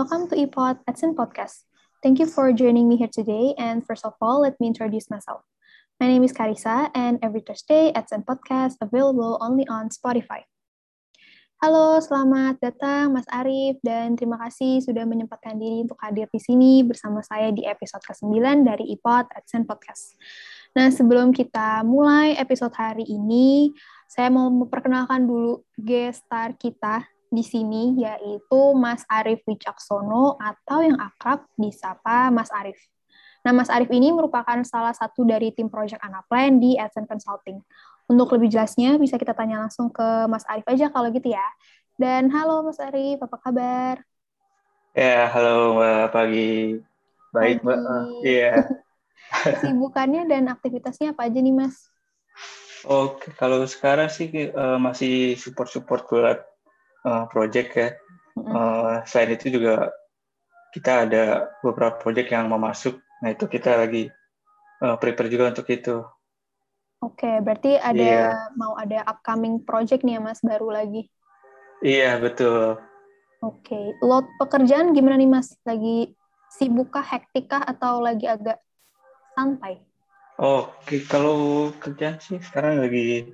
Welcome to ePod Adsen Podcast. Thank you for joining me here today. And first of all, let me introduce myself. My name is Karisa, and every Thursday, Adsen Podcast available only on Spotify. Halo, selamat datang Mas Arief, dan terima kasih sudah menyempatkan diri untuk hadir di sini bersama saya di episode ke-9 dari iPod Adsen Podcast. Nah, sebelum kita mulai episode hari ini, saya mau memperkenalkan dulu guest star kita di sini, yaitu Mas Arief Wicaksono atau yang akrab disapa Mas Arief. Nah, Mas Arief ini merupakan salah satu dari tim Project Anaplan di Adsen Consulting. Untuk lebih jelasnya, bisa kita tanya langsung ke Mas Arif aja kalau gitu ya. Dan halo Mas Arif, apa kabar? Ya, halo Mbak Pagi. Baik, Mbak. Iya. Sibukannya dan aktivitasnya apa aja nih, Mas? Oke, kalau sekarang sih uh, masih support-support buat uh, project ya. Mm-hmm. Uh, selain itu juga kita ada beberapa project yang mau masuk. Nah, itu kita lagi uh, prepare juga untuk itu. Oke, okay, berarti ada yeah. mau ada upcoming project nih ya Mas baru lagi. Iya, yeah, betul. Oke, okay. lot pekerjaan gimana nih Mas? Lagi sibuk kah, hektik kah atau lagi agak santai? Oke, okay. kalau kerjaan sih sekarang lagi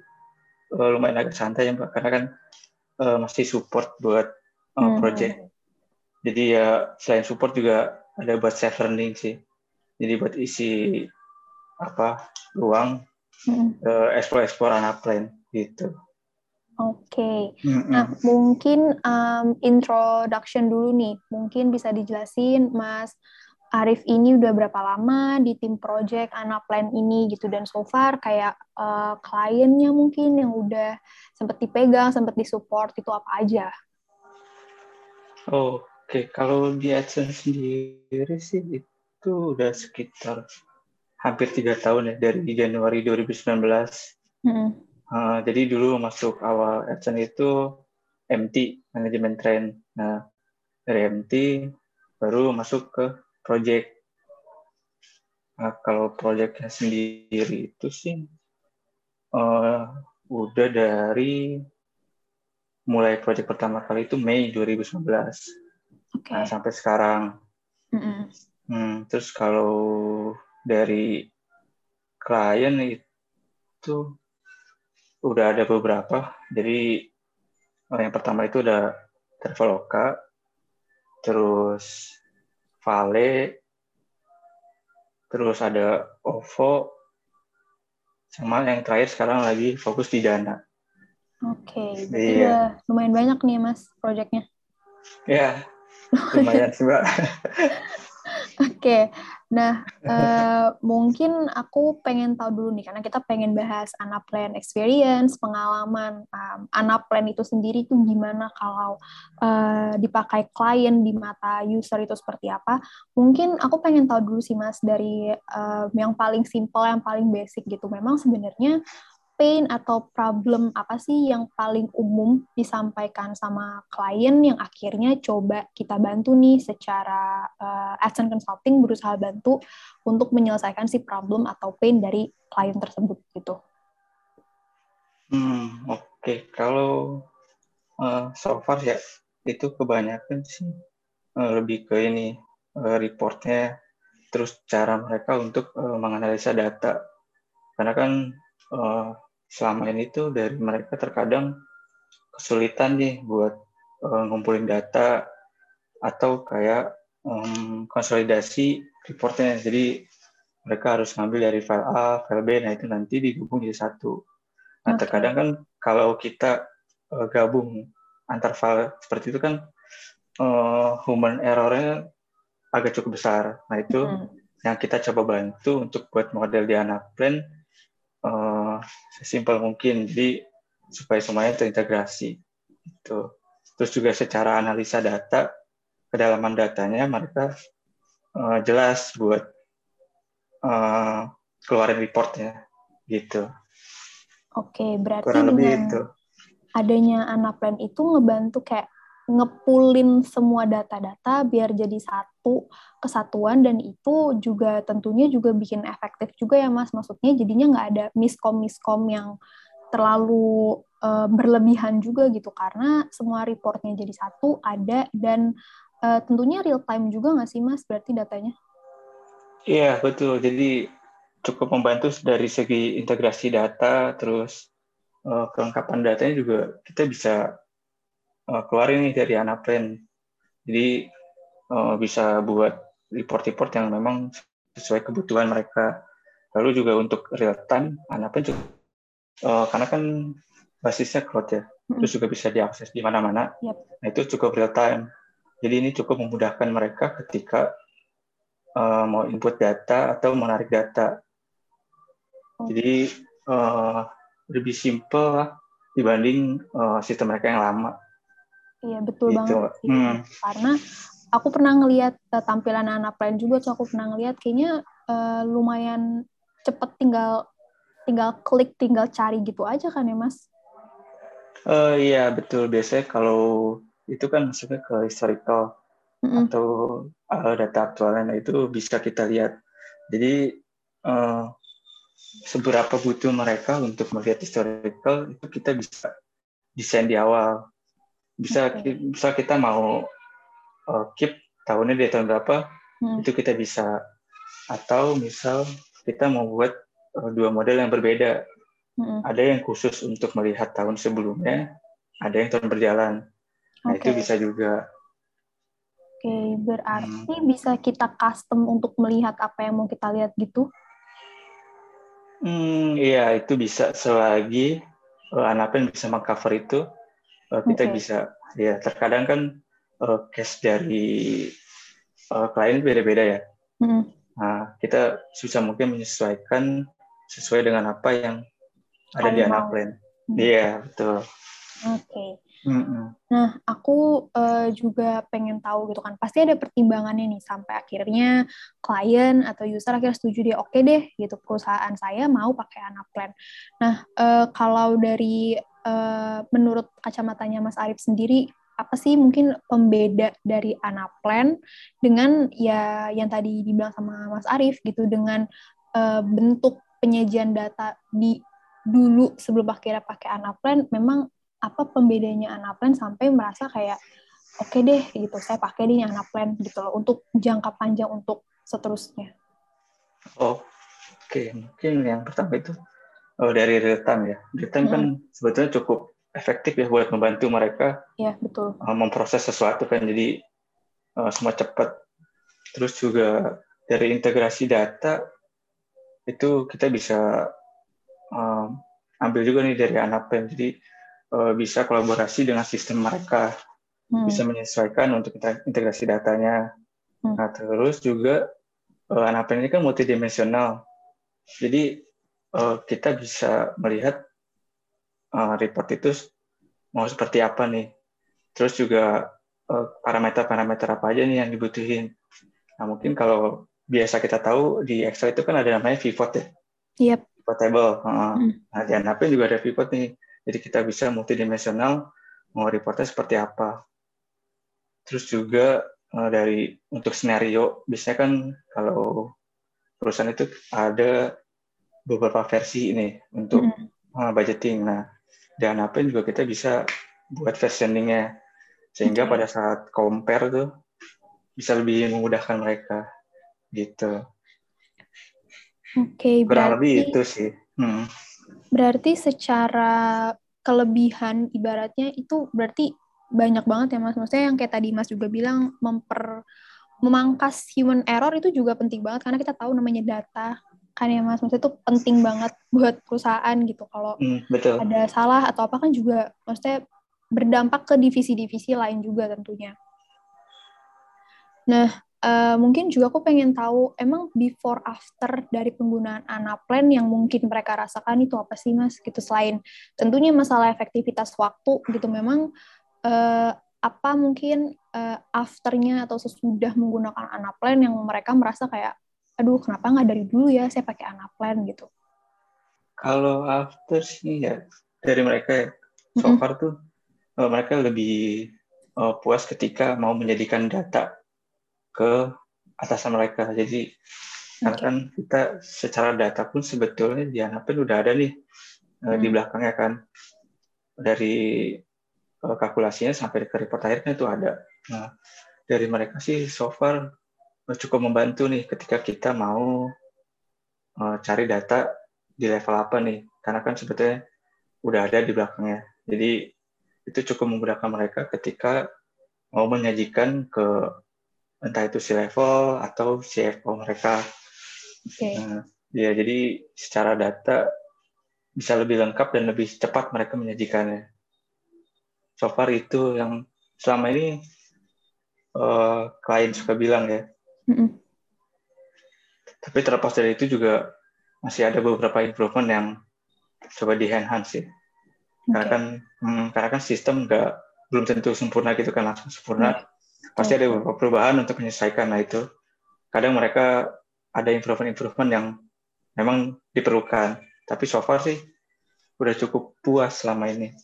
uh, lumayan agak santai ya Mbak, karena kan uh, masih support buat uh, hmm. project. Jadi ya selain support juga ada buat self learning sih. Jadi buat isi apa ruang hmm. uh, explore-explore anak plan gitu. Oke, okay. mm-hmm. nah mungkin um, introduction dulu nih, mungkin bisa dijelasin Mas Arif ini udah berapa lama di tim project anak plan ini gitu dan so far kayak uh, kliennya mungkin yang udah sempat dipegang, sempat disupport itu apa aja? Oh, Oke, okay. kalau di AdSense sendiri sih itu udah sekitar hampir tiga tahun ya dari Januari 2019. Hmm. Uh, jadi dulu masuk awal AdSense itu MT manajemen trend. Nah dari MT baru masuk ke project. Nah, kalau projectnya sendiri itu sih uh, udah dari mulai project pertama kali itu Mei 2019. Okay. Nah, sampai sekarang. Mm -hmm. hmm, terus kalau dari klien itu udah ada beberapa. Jadi yang pertama itu ada Traveloka, terus Vale, terus ada OVO, sama yang terakhir sekarang lagi fokus di Dana. Oke, okay, iya. lumayan banyak nih mas proyeknya. Ya, lumayan sih mbak. Oke, nah uh, mungkin aku pengen tahu dulu nih karena kita pengen bahas Anaplan experience, pengalaman um, Anaplan itu sendiri tuh gimana kalau uh, dipakai klien di mata user itu seperti apa. Mungkin aku pengen tahu dulu sih Mas dari yang paling simple, yang paling basic gitu. Memang sebenarnya pain atau problem apa sih yang paling umum disampaikan sama klien yang akhirnya coba kita bantu nih secara uh, Adsense Consulting berusaha bantu untuk menyelesaikan si problem atau pain dari klien tersebut gitu. Hmm, oke. Okay. Kalau uh, so far ya itu kebanyakan sih uh, lebih ke ini uh, reportnya terus cara mereka untuk uh, menganalisa data karena kan uh, selama ini tuh dari mereka terkadang kesulitan nih buat uh, ngumpulin data atau kayak um, konsolidasi reportnya. Jadi mereka harus ngambil dari file A, file B, nah itu nanti digabung jadi satu. Nah okay. terkadang kan kalau kita uh, gabung antar file seperti itu kan uh, human errornya agak cukup besar. Nah itu hmm. yang kita coba bantu untuk buat model di anak plan uh, sesimpel mungkin. Jadi supaya semuanya terintegrasi. Itu terus juga secara analisa data kedalaman datanya mereka uh, jelas buat uh, keluarin reportnya. Gitu. Oke berarti Kurang lebih dengan itu. adanya Anaplan itu ngebantu kayak ngepulin semua data-data biar jadi satu kesatuan dan itu juga tentunya juga bikin efektif juga ya mas maksudnya jadinya nggak ada miskom miskom yang terlalu uh, berlebihan juga gitu karena semua reportnya jadi satu ada dan uh, tentunya real time juga nggak sih mas berarti datanya? Iya betul. Jadi cukup membantu dari segi integrasi data, terus uh, kelengkapan datanya juga kita bisa uh, keluarin nih dari Anaplan. Jadi uh, bisa buat report-report yang memang sesuai kebutuhan mereka. Lalu juga untuk real time, Anaplan juga uh, karena kan basisnya cloud ya, terus juga bisa diakses di mana-mana. Yep. Nah itu cukup real time. Jadi ini cukup memudahkan mereka ketika uh, mau input data atau menarik data. Jadi uh, lebih simple lah dibanding uh, sistem mereka yang lama. Iya betul gitu. banget sih. Hmm. Karena aku pernah ngelihat uh, tampilan anak lain juga tuh aku pernah ngelihat kayaknya uh, lumayan cepet tinggal tinggal klik tinggal cari gitu aja kan ya mas? Uh, iya betul biasanya kalau itu kan masuknya ke historical mm -hmm. atau uh, data aktualnya nah, itu bisa kita lihat. Jadi uh, seberapa butuh mereka untuk melihat historical itu kita bisa desain di awal. Bisa okay. bisa kita mau uh, keep tahunnya di tahun berapa hmm. itu kita bisa atau misal kita mau buat uh, dua model yang berbeda. Hmm. Ada yang khusus untuk melihat tahun sebelumnya, ada yang tahun berjalan. Nah, okay. itu bisa juga. Oke, okay, berarti hmm. bisa kita custom untuk melihat apa yang mau kita lihat gitu? Hmm, iya itu bisa selagi uh, eh, Anapen bisa mengcover itu uh, kita okay. bisa ya terkadang kan uh, case dari uh, klien beda-beda ya. Mm. Nah kita susah mungkin menyesuaikan sesuai dengan apa yang ada di Anapen. Hmm. Iya mm. betul. Oke. Okay. Nah, aku uh, juga pengen tahu gitu kan, pasti ada pertimbangannya nih sampai akhirnya klien atau user akhirnya setuju dia oke okay deh gitu perusahaan saya mau pakai Anaplan. Nah, uh, kalau dari uh, menurut kacamatanya Mas Arif sendiri apa sih mungkin pembeda dari Anaplan dengan ya yang tadi dibilang sama Mas Arif gitu dengan uh, bentuk penyajian data di dulu sebelum akhirnya pakai Anaplan memang apa pembedanya Anaplan sampai merasa kayak oke okay deh gitu saya pakai deh Anaplan gitu loh untuk jangka panjang untuk seterusnya. Oh, oke mungkin yang pertama itu oh, dari real time ya. Real time hmm. kan sebetulnya cukup efektif ya buat membantu mereka. Ya betul. Uh, memproses sesuatu kan jadi uh, semua cepat. Terus juga dari integrasi data itu kita bisa um, ambil juga nih dari Anaplan. Jadi uh, bisa kolaborasi dengan sistem mereka, hmm. bisa menyesuaikan untuk integrasi datanya. Hmm. Nah, terus juga uh, eh, anak ini kan multidimensional, jadi uh, kita bisa melihat uh, report itu mau seperti apa nih. Terus juga parameter-parameter uh, apa aja nih yang dibutuhin. Nah, mungkin kalau biasa kita tahu di Excel itu kan ada namanya pivot ya. Yep. Pivot table. Uh, hmm. Nah, di ANAP juga ada pivot nih. Jadi kita bisa multidimensional mau reportnya seperti apa. Terus juga uh, dari untuk skenario, biasanya kan kalau perusahaan itu ada beberapa versi ini untuk mm. uh, budgeting. Nah, dan apa juga kita bisa buat versioningnya sehingga okay. pada saat compare tuh bisa lebih memudahkan mereka gitu. Oke, okay, kurang berarti... lebih itu sih. Hmm berarti secara kelebihan ibaratnya itu berarti banyak banget ya mas. Maksudnya yang kayak tadi mas juga bilang memper memangkas human error itu juga penting banget karena kita tahu namanya data kan ya mas. Maksudnya itu penting banget buat perusahaan gitu. Kalau hmm, ada salah atau apa kan juga maksudnya berdampak ke divisi-divisi lain juga tentunya. Nah, Uh, mungkin juga aku pengen tahu emang before after dari penggunaan Anaplan yang mungkin mereka rasakan itu apa sih mas gitu selain tentunya masalah efektivitas waktu gitu memang uh, apa mungkin uh, afternya atau sesudah menggunakan Anaplan yang mereka merasa kayak aduh kenapa nggak dari dulu ya saya pakai Anaplan gitu kalau after sih ya dari mereka ya so far mm -hmm. tuh uh, mereka lebih uh, puas ketika mau menjadikan data ke atasan mereka. Jadi okay. karena kan kita secara data pun sebetulnya di Anapin udah ada nih hmm. di belakangnya kan dari kalkulasinya sampai ke report akhirnya itu ada. Nah, dari mereka sih so far cukup membantu nih ketika kita mau uh, cari data di level apa nih karena kan sebetulnya udah ada di belakangnya jadi itu cukup memudahkan mereka ketika mau menyajikan ke entah itu si level atau CFO mereka. Okay. Nah, ya jadi secara data bisa lebih lengkap dan lebih cepat mereka menyajikannya. So far itu yang selama ini uh, klien suka bilang ya. Mm. Tapi terlepas dari itu juga masih ada beberapa improvement yang coba di enhance sih. Okay. Karena kan hmm, karena kan sistem nggak belum tentu sempurna gitu kan langsung sempurna. Hmm. Pasti ada beberapa perubahan untuk menyelesaikan nah itu. Kadang mereka ada improvement-improvement yang memang diperlukan. Tapi so far sih udah cukup puas selama ini.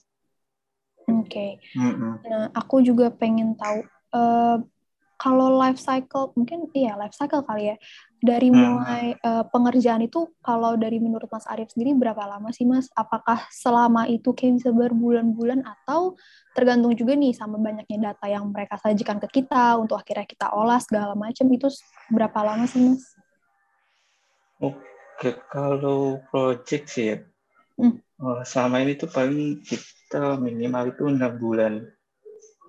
Oke. Okay. Mm -hmm. Nah, aku juga pengen tahu uh, kalau life cycle mungkin iya life cycle kali ya dari hmm. mulai hmm. uh, pengerjaan itu kalau dari menurut Mas Arief sendiri berapa lama sih Mas? Apakah selama itu kayak bisa berbulan-bulan atau tergantung juga nih sama banyaknya data yang mereka sajikan ke kita untuk akhirnya kita olah segala macam itu berapa lama sih Mas? Oke kalau project sih ya hmm. oh, selama ini tuh paling kita minimal itu enam bulan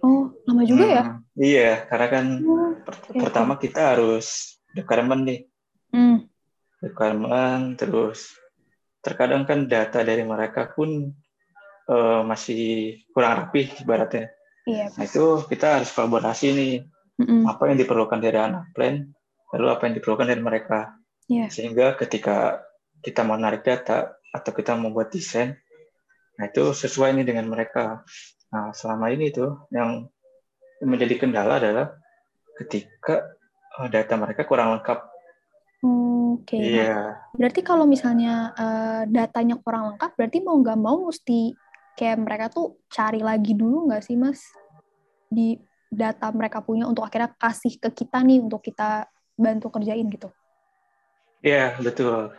Oh, lama juga ya? hmm, ya? Iya, karena kan oh, per okay. pertama kita harus requirement nih. Hmm. Requirement, terus terkadang kan data dari mereka pun uh, masih kurang rapi ibaratnya. Iya. Nah itu kita harus kolaborasi nih. Mm-mm. Apa yang diperlukan dari anak plan, lalu apa yang diperlukan dari mereka. Yeah. Sehingga ketika kita mau narik data atau kita membuat desain, nah itu sesuai nih dengan mereka. Nah, selama ini tuh yang menjadi kendala adalah ketika uh, data mereka kurang lengkap. Oke. Okay. Iya. Berarti kalau misalnya uh, datanya kurang lengkap, berarti mau nggak mau mesti kayak mereka tuh cari lagi dulu nggak sih, Mas? Di data mereka punya untuk akhirnya kasih ke kita nih untuk kita bantu kerjain gitu. Iya, betul.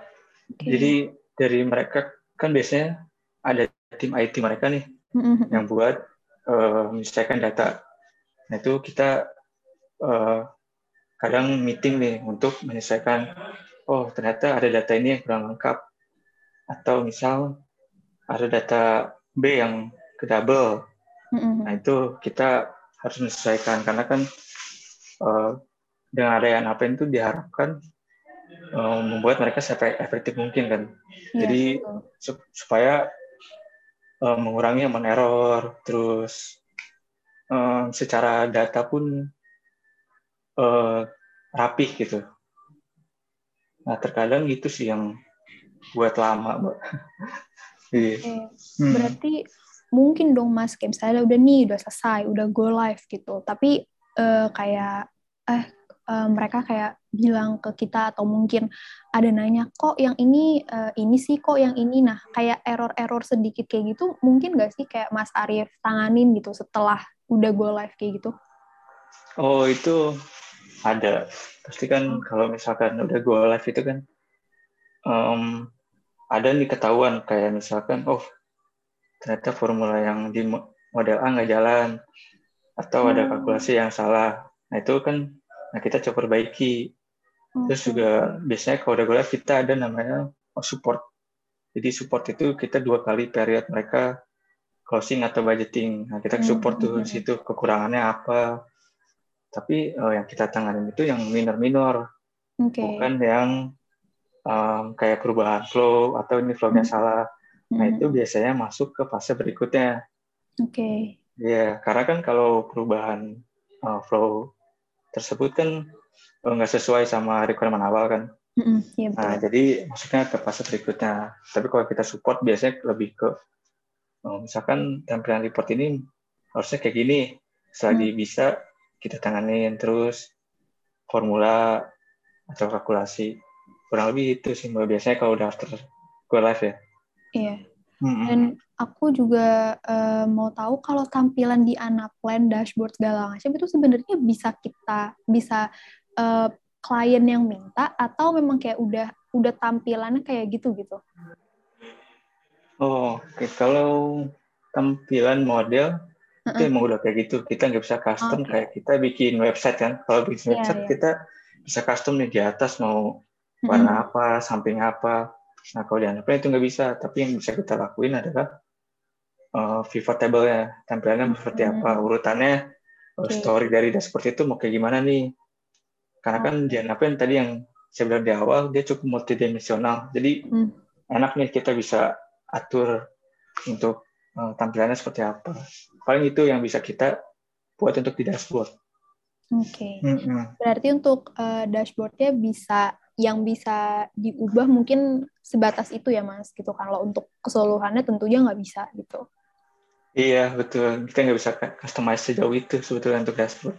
Okay. Jadi dari mereka kan biasanya ada tim IT mereka nih mm-hmm. yang buat uh, menyelesaikan data. Nah itu kita uh, kadang meeting nih untuk menyelesaikan, oh ternyata ada data ini yang kurang lengkap, atau misal ada data B yang ke double. Mm-hmm. Nah itu kita harus menyelesaikan karena kan uh, dengan adanya apa itu diharapkan membuat mereka efektif mungkin kan. Yeah, Jadi supaya uh, mengurangi aman error, terus um, secara data pun uh, rapih gitu. Nah terkadang gitu sih yang buat lama, mbak. Oke. Hmm. Berarti mungkin dong mas, kayak misalnya udah nih, udah selesai, udah go live gitu. Tapi uh, kayak eh uh, mereka kayak bilang ke kita atau mungkin ada nanya kok yang ini uh, ini sih kok yang ini nah kayak error-error sedikit kayak gitu mungkin gak sih kayak Mas Arief tanganin gitu setelah udah go live kayak gitu oh itu ada pasti kan hmm. kalau misalkan udah go live itu kan um, ada nih ketahuan kayak misalkan oh ternyata formula yang di model A nggak jalan atau ada hmm. kalkulasi yang salah nah itu kan Nah, kita coba perbaiki. Terus juga biasanya kalau live kita ada namanya support. Jadi support itu kita dua kali period mereka closing atau budgeting. Nah, kita support tuh di situ kekurangannya apa. Tapi uh, yang kita tangani itu yang minor-minor. Okay. Bukan yang um, kayak perubahan flow atau ini flow-nya hmm. salah. Nah, itu biasanya masuk ke fase berikutnya. Oke. Okay. Ya, karena kan kalau perubahan uh, flow tersebut kan eh, nggak sesuai sama requirement awal kan. Mm-hmm, iya betul. Nah, jadi maksudnya ke fase berikutnya. Tapi kalau kita support biasanya lebih ke oh, misalkan tampilan report ini harusnya kayak gini. Selagi mm. bisa kita tanganin terus formula atau kalkulasi. Kurang lebih itu sih biasanya kalau udah after go live ya. Iya. Mm-hmm. Dan aku juga uh, mau tahu kalau tampilan di Anaplan dashboard segala macam itu sebenarnya bisa kita bisa uh, klien yang minta atau memang kayak udah udah tampilannya kayak gitu gitu. Oh, oke. Okay. Kalau tampilan model itu emang udah kayak gitu. Kita nggak bisa custom Oke. kayak kita bikin website kan. Kalau bikin Iya, website iya. kita bisa custom nih di atas mau warna apa, samping apa. Nah kalau di Unaplan itu nggak bisa. Tapi yang bisa kita lakuin adalah uh, pivot table-nya, tampilannya seperti Hmm. apa, urutannya, uh, Oke. story dari dashboard itu mau kayak gimana nih. Karena kan di Unaplan tadi yang saya bilang di awal, dia cukup multidimensional. Jadi Hmm. enak nih kita bisa atur untuk uh, tampilannya seperti apa. Paling itu yang bisa kita buat untuk di dashboard. Oke. Mm-mm. Berarti untuk eh, dashboardnya bisa yang bisa diubah mungkin sebatas itu ya mas gitu. Kalau untuk keseluruhannya tentunya nggak bisa gitu. Iya, betul. Kita nggak bisa customize sejauh itu sebetulnya untuk dashboard.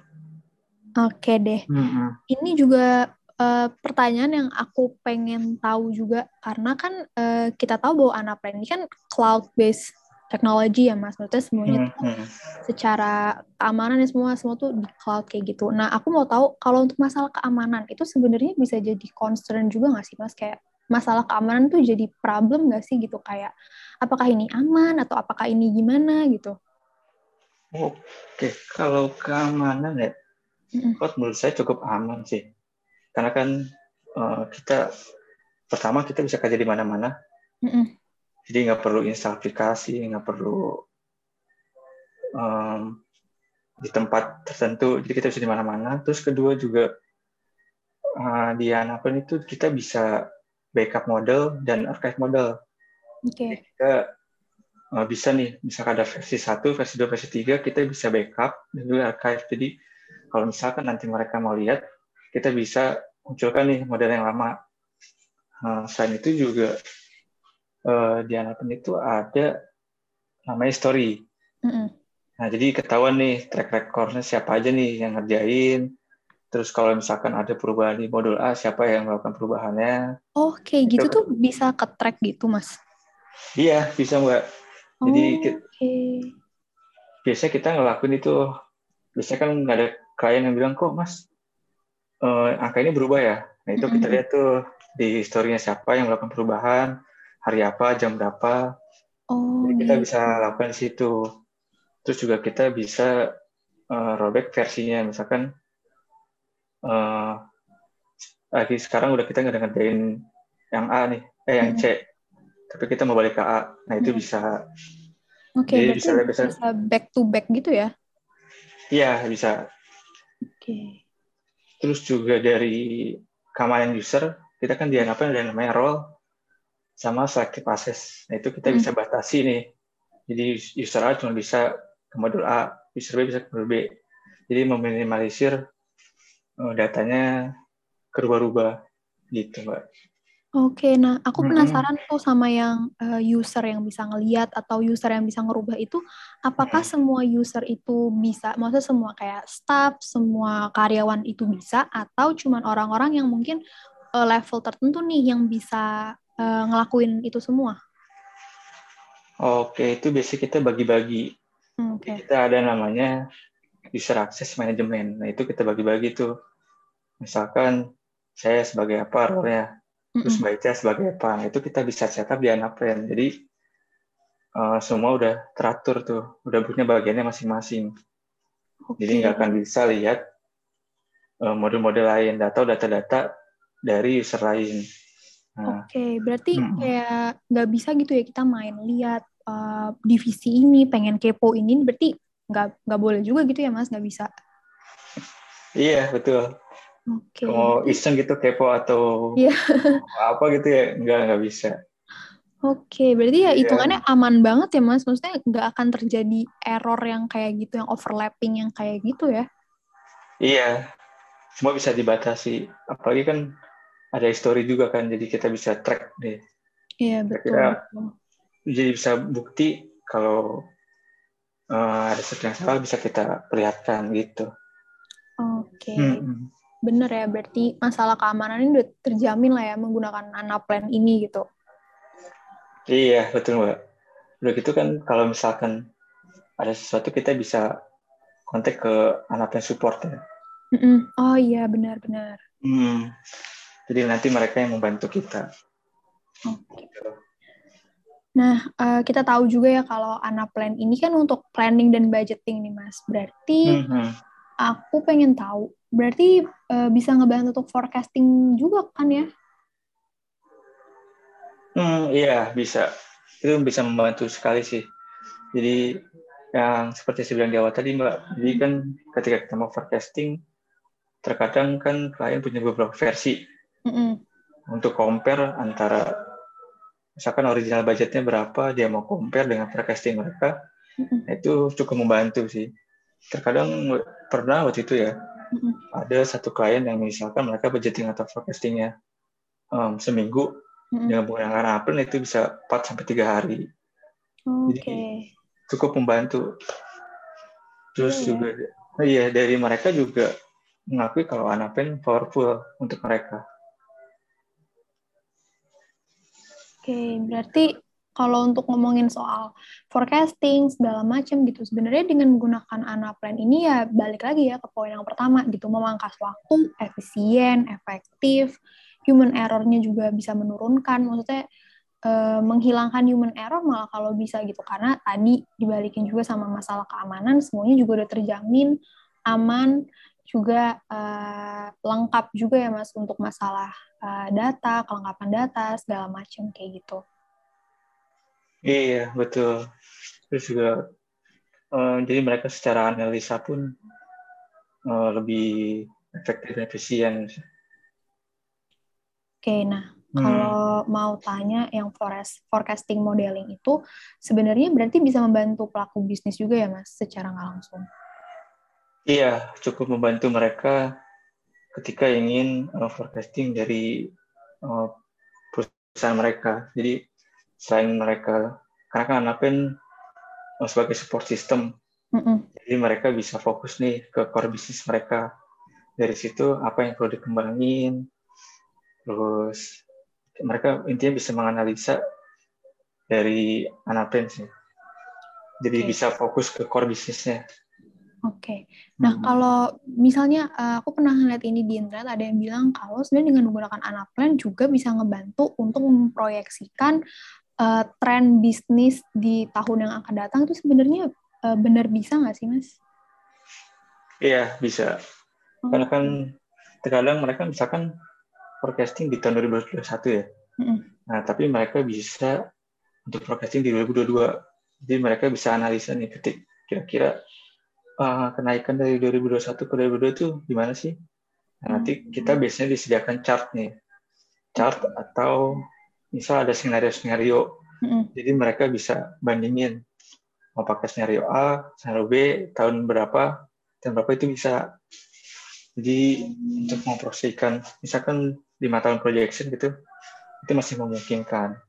Oke deh. Mm-mm. Ini juga eh, pertanyaan yang aku pengen tahu juga karena kan eh, kita tahu bahwa Anaplan ini kan cloud based technology ya mas. Maksudnya semuanya tuh Mm-mm. secara keamanan ya semua semua tuh di cloud kayak gitu. Nah aku mau tahu kalau untuk masalah keamanan itu sebenarnya bisa jadi concern juga nggak sih mas? Kayak masalah keamanan tuh jadi problem nggak sih gitu kayak apakah ini aman atau apakah ini gimana gitu? Oke, kalau keamanan ya, cloud menurut saya cukup aman sih. Karena kan uh, kita pertama kita bisa kerja di mana-mana, Mm-mm. jadi nggak perlu install aplikasi, nggak perlu um, di tempat tertentu, jadi kita bisa di mana-mana. Terus kedua juga uh, di Anaplan itu kita bisa backup model dan archive model. Oke. Kita uh, bisa nih, misalkan ada versi 1, versi 2, versi 3, kita bisa backup dan juga archive. Jadi kalau misalkan nanti mereka mau lihat, kita bisa munculkan nih model yang lama. Uh, selain itu juga uh, di Anaplan itu ada namanya story. Mm-mm. Nah, jadi ketahuan nih track recordnya siapa aja nih yang ngerjain. Terus kalau misalkan ada perubahan di modul A, siapa yang melakukan perubahannya. Oh kayak gitu Itu- tuh bisa ke track gitu mas? Iya, bisa Mbak. Oh, Jadi Oke. ki- Biasanya kita ngelakuin itu, biasanya kan nggak ada klien yang bilang, kok mas, eh, angka ini berubah ya? Nah itu kita Mm-mm. lihat tuh di story-nya siapa yang melakukan perubahan, hari apa, jam berapa. Oh Jadi kita gitu. bisa lakukan di situ. Terus juga kita bisa eh, rollback versinya, misalkan eh, lagi sekarang udah kita nggak ngerjain yang A nih, eh yang C, tapi kita mau balik ke A. Nah itu Mm-mm. bisa, Oke berarti bisa- bisa- bisa back to back gitu ya? iya bisa. Oke. Terus juga dari keamanan user, kita kan dia apa yang namanya role sama selective access. Nah itu kita Hmm. bisa batasi nih. Jadi user A cuma bisa ke modul A, user B bisa ke modul B. Jadi meminimalisir datanya kerubah-rubah gitu, Mbak. Oke, nah aku penasaran tuh sama yang eh, user yang bisa ngeliat atau user yang bisa ngerubah itu, apakah semua user itu bisa, maksudnya semua kayak staff, semua karyawan itu bisa, atau cuman orang-orang yang mungkin eh, level tertentu nih yang bisa eh, ngelakuin itu semua? Oke, itu biasanya kita bagi-bagi. Hmm, Oke, Kita ada namanya user access management. Nah itu kita bagi-bagi tuh. Misalkan saya sebagai apa role-nya, terus. Mbak Ica sebagai apa. Nah, itu kita bisa setup di Anaplan. Jadi eh, semua udah teratur tuh, udah punya bagiannya masing-masing. oke, Jadi nggak akan bisa lihat eh, model-model lain atau data-data dari user lain. Nah, Oke, berarti Mm-mm. kayak nggak bisa gitu ya kita main lihat eh, divisi ini, pengen kepo ini, berarti nggak nggak boleh juga gitu ya mas, nggak bisa. iya betul. Oke. Mau iseng gitu kepo atau Iya. apa gitu ya, nggak nggak bisa. Oke, berarti ya Iya. hitungannya aman banget ya Mas. Maksudnya nggak akan terjadi error yang kayak gitu, yang overlapping yang kayak gitu ya. Iya, semua bisa dibatasi. Apalagi kan ada history juga kan, jadi kita bisa track deh. Iya, betul. Betul. Jadi bisa bukti kalau eh, ada sesuatu yang salah bisa kita perlihatkan gitu. Oke, Mm-mm. bener ya. Berarti masalah keamanan ini udah terjamin lah ya menggunakan Anaplan ini gitu. Iya, betul Mbak. Udah gitu kan kalau misalkan ada sesuatu kita bisa kontak ke anak yang support ya. Oh iya, benar-benar. Hmm. Jadi nanti mereka yang membantu kita. Oke. Nah, uh, kita tahu juga ya kalau Anaplan ini kan untuk planning dan budgeting nih, Mas. Berarti mm -hmm. aku pengen tahu, berarti uh, bisa ngebantu untuk forecasting juga kan ya? Hmm, iya, bisa. Itu bisa membantu sekali sih. Jadi yang seperti saya bilang di awal tadi, Mbak, jadi kan ketika kita mau forecasting, terkadang kan klien punya beberapa versi. Mm -hmm. Untuk compare antara misalkan original budgetnya berapa dia mau compare dengan forecasting mereka mm-hmm. itu cukup membantu sih terkadang pernah waktu itu ya mm-hmm. ada satu klien yang misalkan mereka budgeting atau forecastingnya um, seminggu mm-hmm. dengan menggunakan Apple itu bisa 4 sampai tiga hari okay. jadi cukup membantu terus yeah. juga oh iya dari mereka juga mengakui kalau Anapen powerful untuk mereka Oke, berarti kalau untuk ngomongin soal forecasting segala macam gitu, sebenarnya dengan menggunakan Anaplan ini ya balik lagi ya ke poin yang pertama gitu, memangkas waktu, efisien, efektif, human error-nya juga bisa menurunkan, maksudnya eh, menghilangkan human error malah kalau bisa gitu, karena tadi dibalikin juga sama masalah keamanan, semuanya juga udah terjamin aman, juga uh, lengkap juga ya mas untuk masalah uh, data, kelengkapan data segala macam kayak gitu. Iya betul. Terus juga uh, jadi mereka secara analisa pun uh, lebih efektif dan efisien. Oke, nah hmm. kalau mau tanya yang forest forecasting modeling itu sebenarnya berarti bisa membantu pelaku bisnis juga ya mas secara nggak langsung. Iya, cukup membantu mereka ketika ingin uh, forecasting dari uh, perusahaan mereka. Jadi selain mereka, karena kan Anapen uh, sebagai support system, mm jadi mereka bisa fokus nih ke core bisnis mereka. Dari situ apa yang perlu dikembangin, terus mereka intinya bisa menganalisa dari Anapen sih. Jadi okay. bisa fokus ke core bisnisnya. Oke. Okay. Nah, hmm. kalau misalnya uh, aku pernah ngeliat ini di internet ada yang bilang kalau sebenarnya dengan menggunakan Anaplan juga bisa ngebantu untuk memproyeksikan uh, tren bisnis di tahun yang akan datang itu sebenarnya uh, benar bisa nggak sih, Mas? Iya, bisa. Oh. Karena kan terkadang mereka misalkan forecasting di tahun 2021 ya. Hmm. Nah, tapi mereka bisa untuk forecasting di 2022. Jadi mereka bisa analisa nih ketik kira-kira uh, kenaikan dari 2021 ke 2022 itu gimana sih? Nah, nanti hmm. kita biasanya disediakan chart nih, chart atau misal ada skenario-skenario, hmm. jadi mereka bisa bandingin mau pakai skenario A, skenario B, tahun berapa, tahun berapa itu bisa. Jadi untuk memprosesikan, misalkan lima tahun projection gitu, itu masih memungkinkan.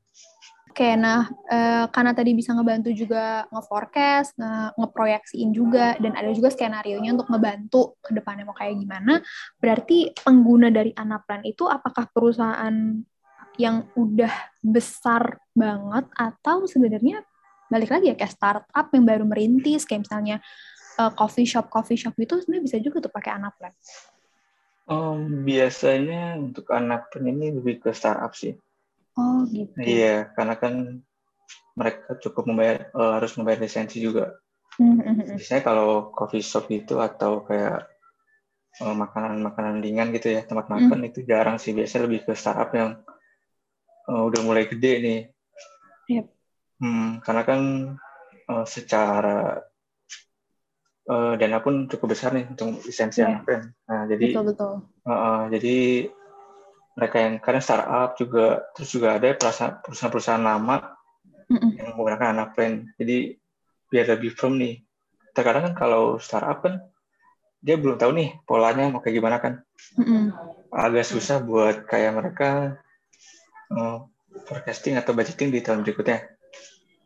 Oke, nah e, karena tadi bisa ngebantu juga nge-forecast, nge ngeproyeksiin juga, dan ada juga skenario-nya untuk ngebantu ke depannya mau kayak gimana, berarti pengguna dari Anaplan itu apakah perusahaan yang udah besar banget atau sebenarnya balik lagi ya kayak startup yang baru merintis, kayak misalnya uh, coffee shop coffee shop itu sebenarnya bisa juga tuh pakai Anaplan. Um, biasanya untuk Anaplan ini lebih ke startup sih Oh gitu. Iya, karena kan mereka cukup membayar uh, harus membayar lisensi juga. Mm-hmm. Biasanya kalau coffee shop itu atau kayak uh, makanan-makanan ringan gitu ya tempat makan mm. itu jarang sih. Biasanya lebih ke startup yang uh, udah mulai gede nih. Yep. Hmm, karena kan uh, secara uh, dana pun cukup besar nih untuk lisensi yeah. anak Nah jadi betul, betul. Uh, uh, jadi mereka yang kadang startup juga terus juga ada perusahaan-perusahaan lama mm-hmm. yang menggunakan anak plan jadi biar lebih firm nih terkadang kan kalau startup kan dia belum tahu nih polanya mau kayak gimana kan mm-hmm. agak susah buat kayak mereka uh, forecasting atau budgeting di tahun berikutnya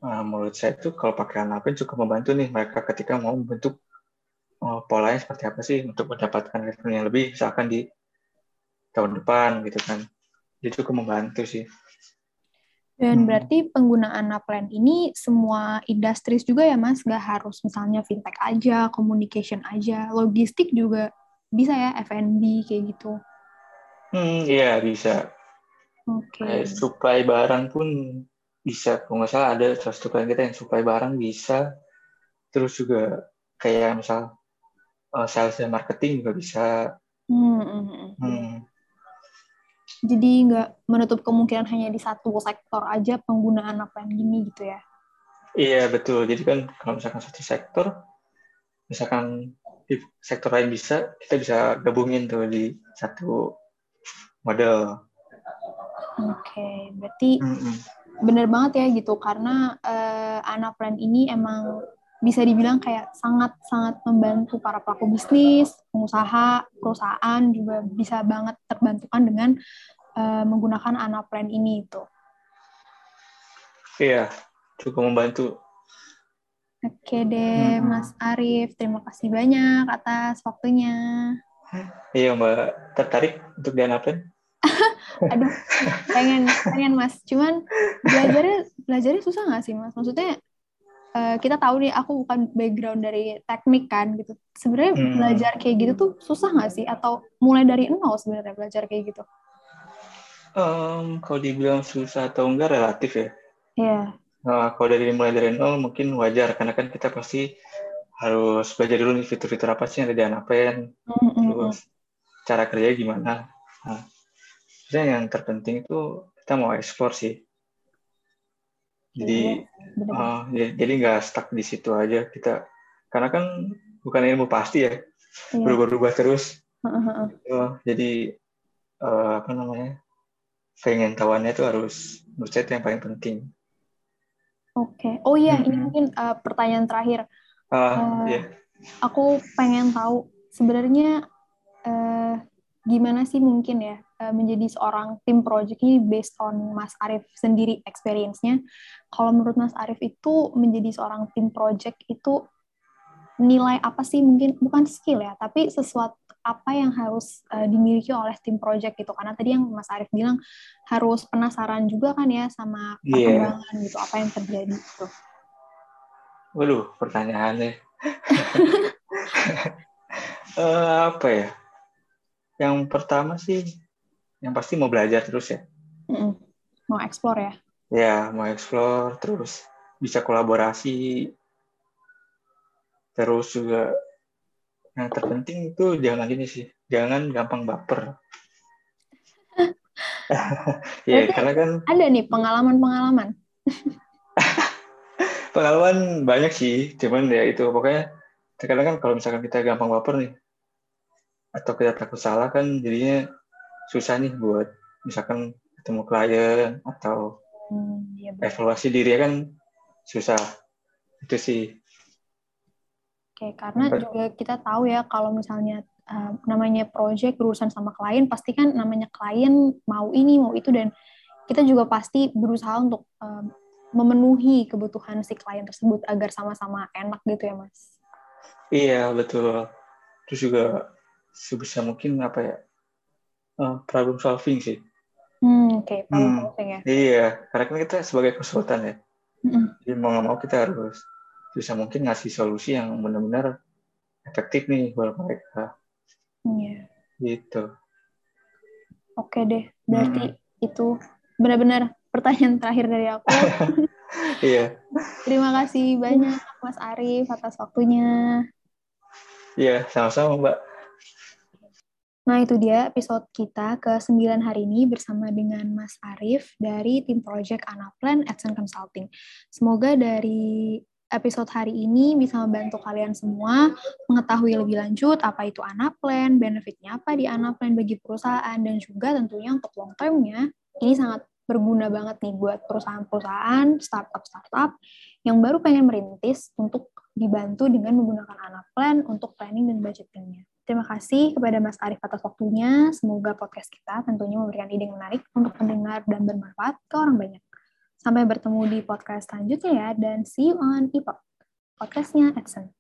uh, menurut saya itu kalau pakai anak plan cukup membantu nih mereka ketika mau membentuk uh, polanya seperti apa sih untuk mendapatkan return yang lebih misalkan di tahun depan gitu kan dia cukup membantu sih dan hmm. berarti penggunaan Naplan ini semua industri juga ya mas, gak harus misalnya fintech aja, communication aja, logistik juga bisa ya F&B kayak gitu. Hmm, iya bisa. Oke. Okay. supply barang pun bisa kalau nggak salah ada salah satu klien kita yang supply barang bisa terus juga kayak misal uh, sales dan marketing juga bisa Hmm, hmm, hmm. hmm. Jadi nggak menutup kemungkinan hanya di satu sektor aja penggunaan apa yang gini gitu ya? iya betul jadi kan kalau misalkan satu sektor misalkan di sektor lain bisa kita bisa gabungin tuh di satu model Oke, berarti Mm-mm. bener banget ya gitu karena eh, anak plan ini emang bisa dibilang kayak sangat-sangat membantu para pelaku bisnis, pengusaha, perusahaan juga bisa banget terbantukan dengan eh, menggunakan anak plan ini itu. iya cukup membantu Oke deh, Mm-mm. Mas Arief, terima kasih banyak atas waktunya. iya mbak tertarik untuk di Anapen Aduh, pengen pengen Mas. Cuman belajarnya belajarnya susah nggak sih Mas? Maksudnya eh, kita tahu nih aku bukan background dari teknik kan gitu. Sebenarnya Hmm. belajar kayak gitu tuh susah nggak sih? Atau mulai dari nol sebenarnya belajar kayak gitu? Em, kalau dibilang susah atau enggak relatif ya Iya. Nah, kalau dari mulai dari nol mungkin wajar karena kan kita pasti harus belajar dulu nih fitur-fitur apa sih yang ada di Anapen, terus cara kerjanya gimana. Nah, sebenarnya yang terpenting itu kita mau explore sih. Jadi, Iya, bener. eh, ya- jadi nggak stuck di situ aja kita, karena kan bukan ilmu pasti ya, Iya. berubah-ubah terus. Heeh. Oh, jadi eh, apa namanya, pengen tahuannya itu harus menurut saya itu yang paling penting. Oke. Oh iya, ini Mm-mm. mungkin eh, pertanyaan terakhir. Ah, Eh, ya. aku pengen tahu sebenarnya eh, gimana sih mungkin ya eh, menjadi seorang tim project ini based on Mas Arief sendiri experience-nya. Kalau menurut Mas Arief itu menjadi seorang tim project itu nilai apa sih mungkin bukan skill ya, tapi sesuatu apa yang harus eh, dimiliki oleh tim project gitu. Karena tadi yang Mas Arief bilang harus penasaran juga kan ya sama Iya. perkembangan gitu, apa yang terjadi gitu. Waduh, pertanyaannya. Eh, apa ya? Yang pertama sih, yang pasti mau belajar terus ya. Mm-mm. Mau explore ya. Ya, mau explore, terus bisa kolaborasi. Terus juga yang terpenting itu jangan gini sih, jangan gampang baper. ya, Berarti- karena kan Ada nih pengalaman-pengalaman. pengalaman banyak sih, cuman ya itu pokoknya terkadang kan kalau misalkan kita gampang baper nih, atau kita takut salah kan jadinya susah nih buat misalkan ketemu klien atau Hmm, iya evaluasi diri kan susah. Itu sih. Oke, karena Sampai- juga kita tahu ya kalau misalnya uh, namanya project berurusan sama klien, pasti kan namanya klien mau ini mau itu dan kita juga pasti berusaha untuk um, memenuhi kebutuhan si klien tersebut agar sama-sama enak gitu ya mas. Iya, betul. Terus juga sebisa mungkin apa ya? Eh, problem solving sih. Hmm, Oke, problem Hmm. solving ya. Iya, karena kan kita sebagai konsultan ya. Mm-mm. Jadi mau nggak mau kita harus bisa mungkin ngasih solusi yang benar-benar efektif nih buat mereka. Iya. Gitu. Oke deh, berarti itu benar-benar pertanyaan terakhir dari aku. Iya, Terima kasih banyak Mas Arief atas waktunya. iya, sama-sama Mbak. Nah, itu dia episode kita ke-9 hari ini bersama dengan Mas Arief dari tim project Anaplan Adsen Consulting. Semoga dari episode hari ini bisa membantu kalian semua mengetahui lebih lanjut apa itu Anaplan, benefitnya apa di Anaplan bagi perusahaan, dan juga tentunya untuk long term-nya, ini sangat berguna banget nih buat perusahaan-perusahaan, startup-startup yang baru pengen merintis untuk dibantu dengan menggunakan Anaplan untuk planning dan budgeting-nya. Terima kasih kepada Mas Arief atas waktunya. Semoga podcast kita tentunya memberikan ide yang menarik untuk mendengar dan bermanfaat ke orang banyak. Sampai bertemu di podcast selanjutnya ya, dan see you on EPOC, podcastnya Edson.